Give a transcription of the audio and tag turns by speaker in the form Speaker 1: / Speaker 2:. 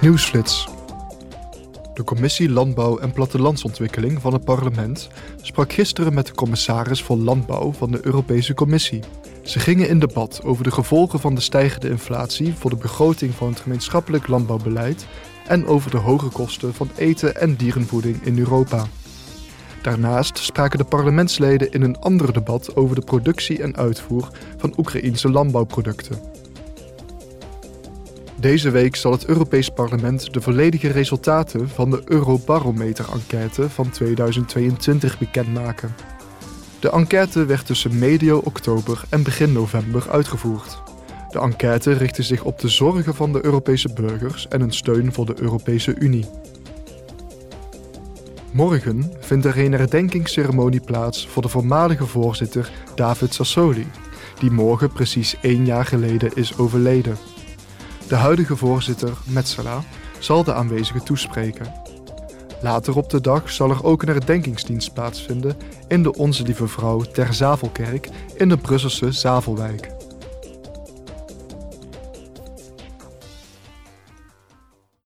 Speaker 1: Nieuwsflits. De Commissie Landbouw en Plattelandsontwikkeling van het parlement sprak gisteren met de commissaris voor Landbouw van de Europese Commissie. Ze gingen in debat over de gevolgen van de stijgende inflatie voor de begroting van het gemeenschappelijk landbouwbeleid en over de hoge kosten van eten en dierenvoeding in Europa. Daarnaast spraken de parlementsleden in een ander debat over de productie en uitvoer van Oekraïense landbouwproducten. Deze week zal het Europees Parlement de volledige resultaten van de Eurobarometer-enquête van 2022 bekendmaken. De enquête werd tussen medio oktober en begin november uitgevoerd. De enquête richtte zich op de zorgen van de Europese burgers en hun steun voor de Europese Unie. Morgen vindt er een herdenkingsceremonie plaats voor de voormalige voorzitter David Sassoli, die morgen precies één jaar geleden is overleden. De huidige voorzitter, Metsela, zal de aanwezigen toespreken. Later op de dag zal er ook een herdenkingsdienst plaatsvinden in de Onze Lieve Vrouw ter Zavelkerk in de Brusselse Zavelwijk.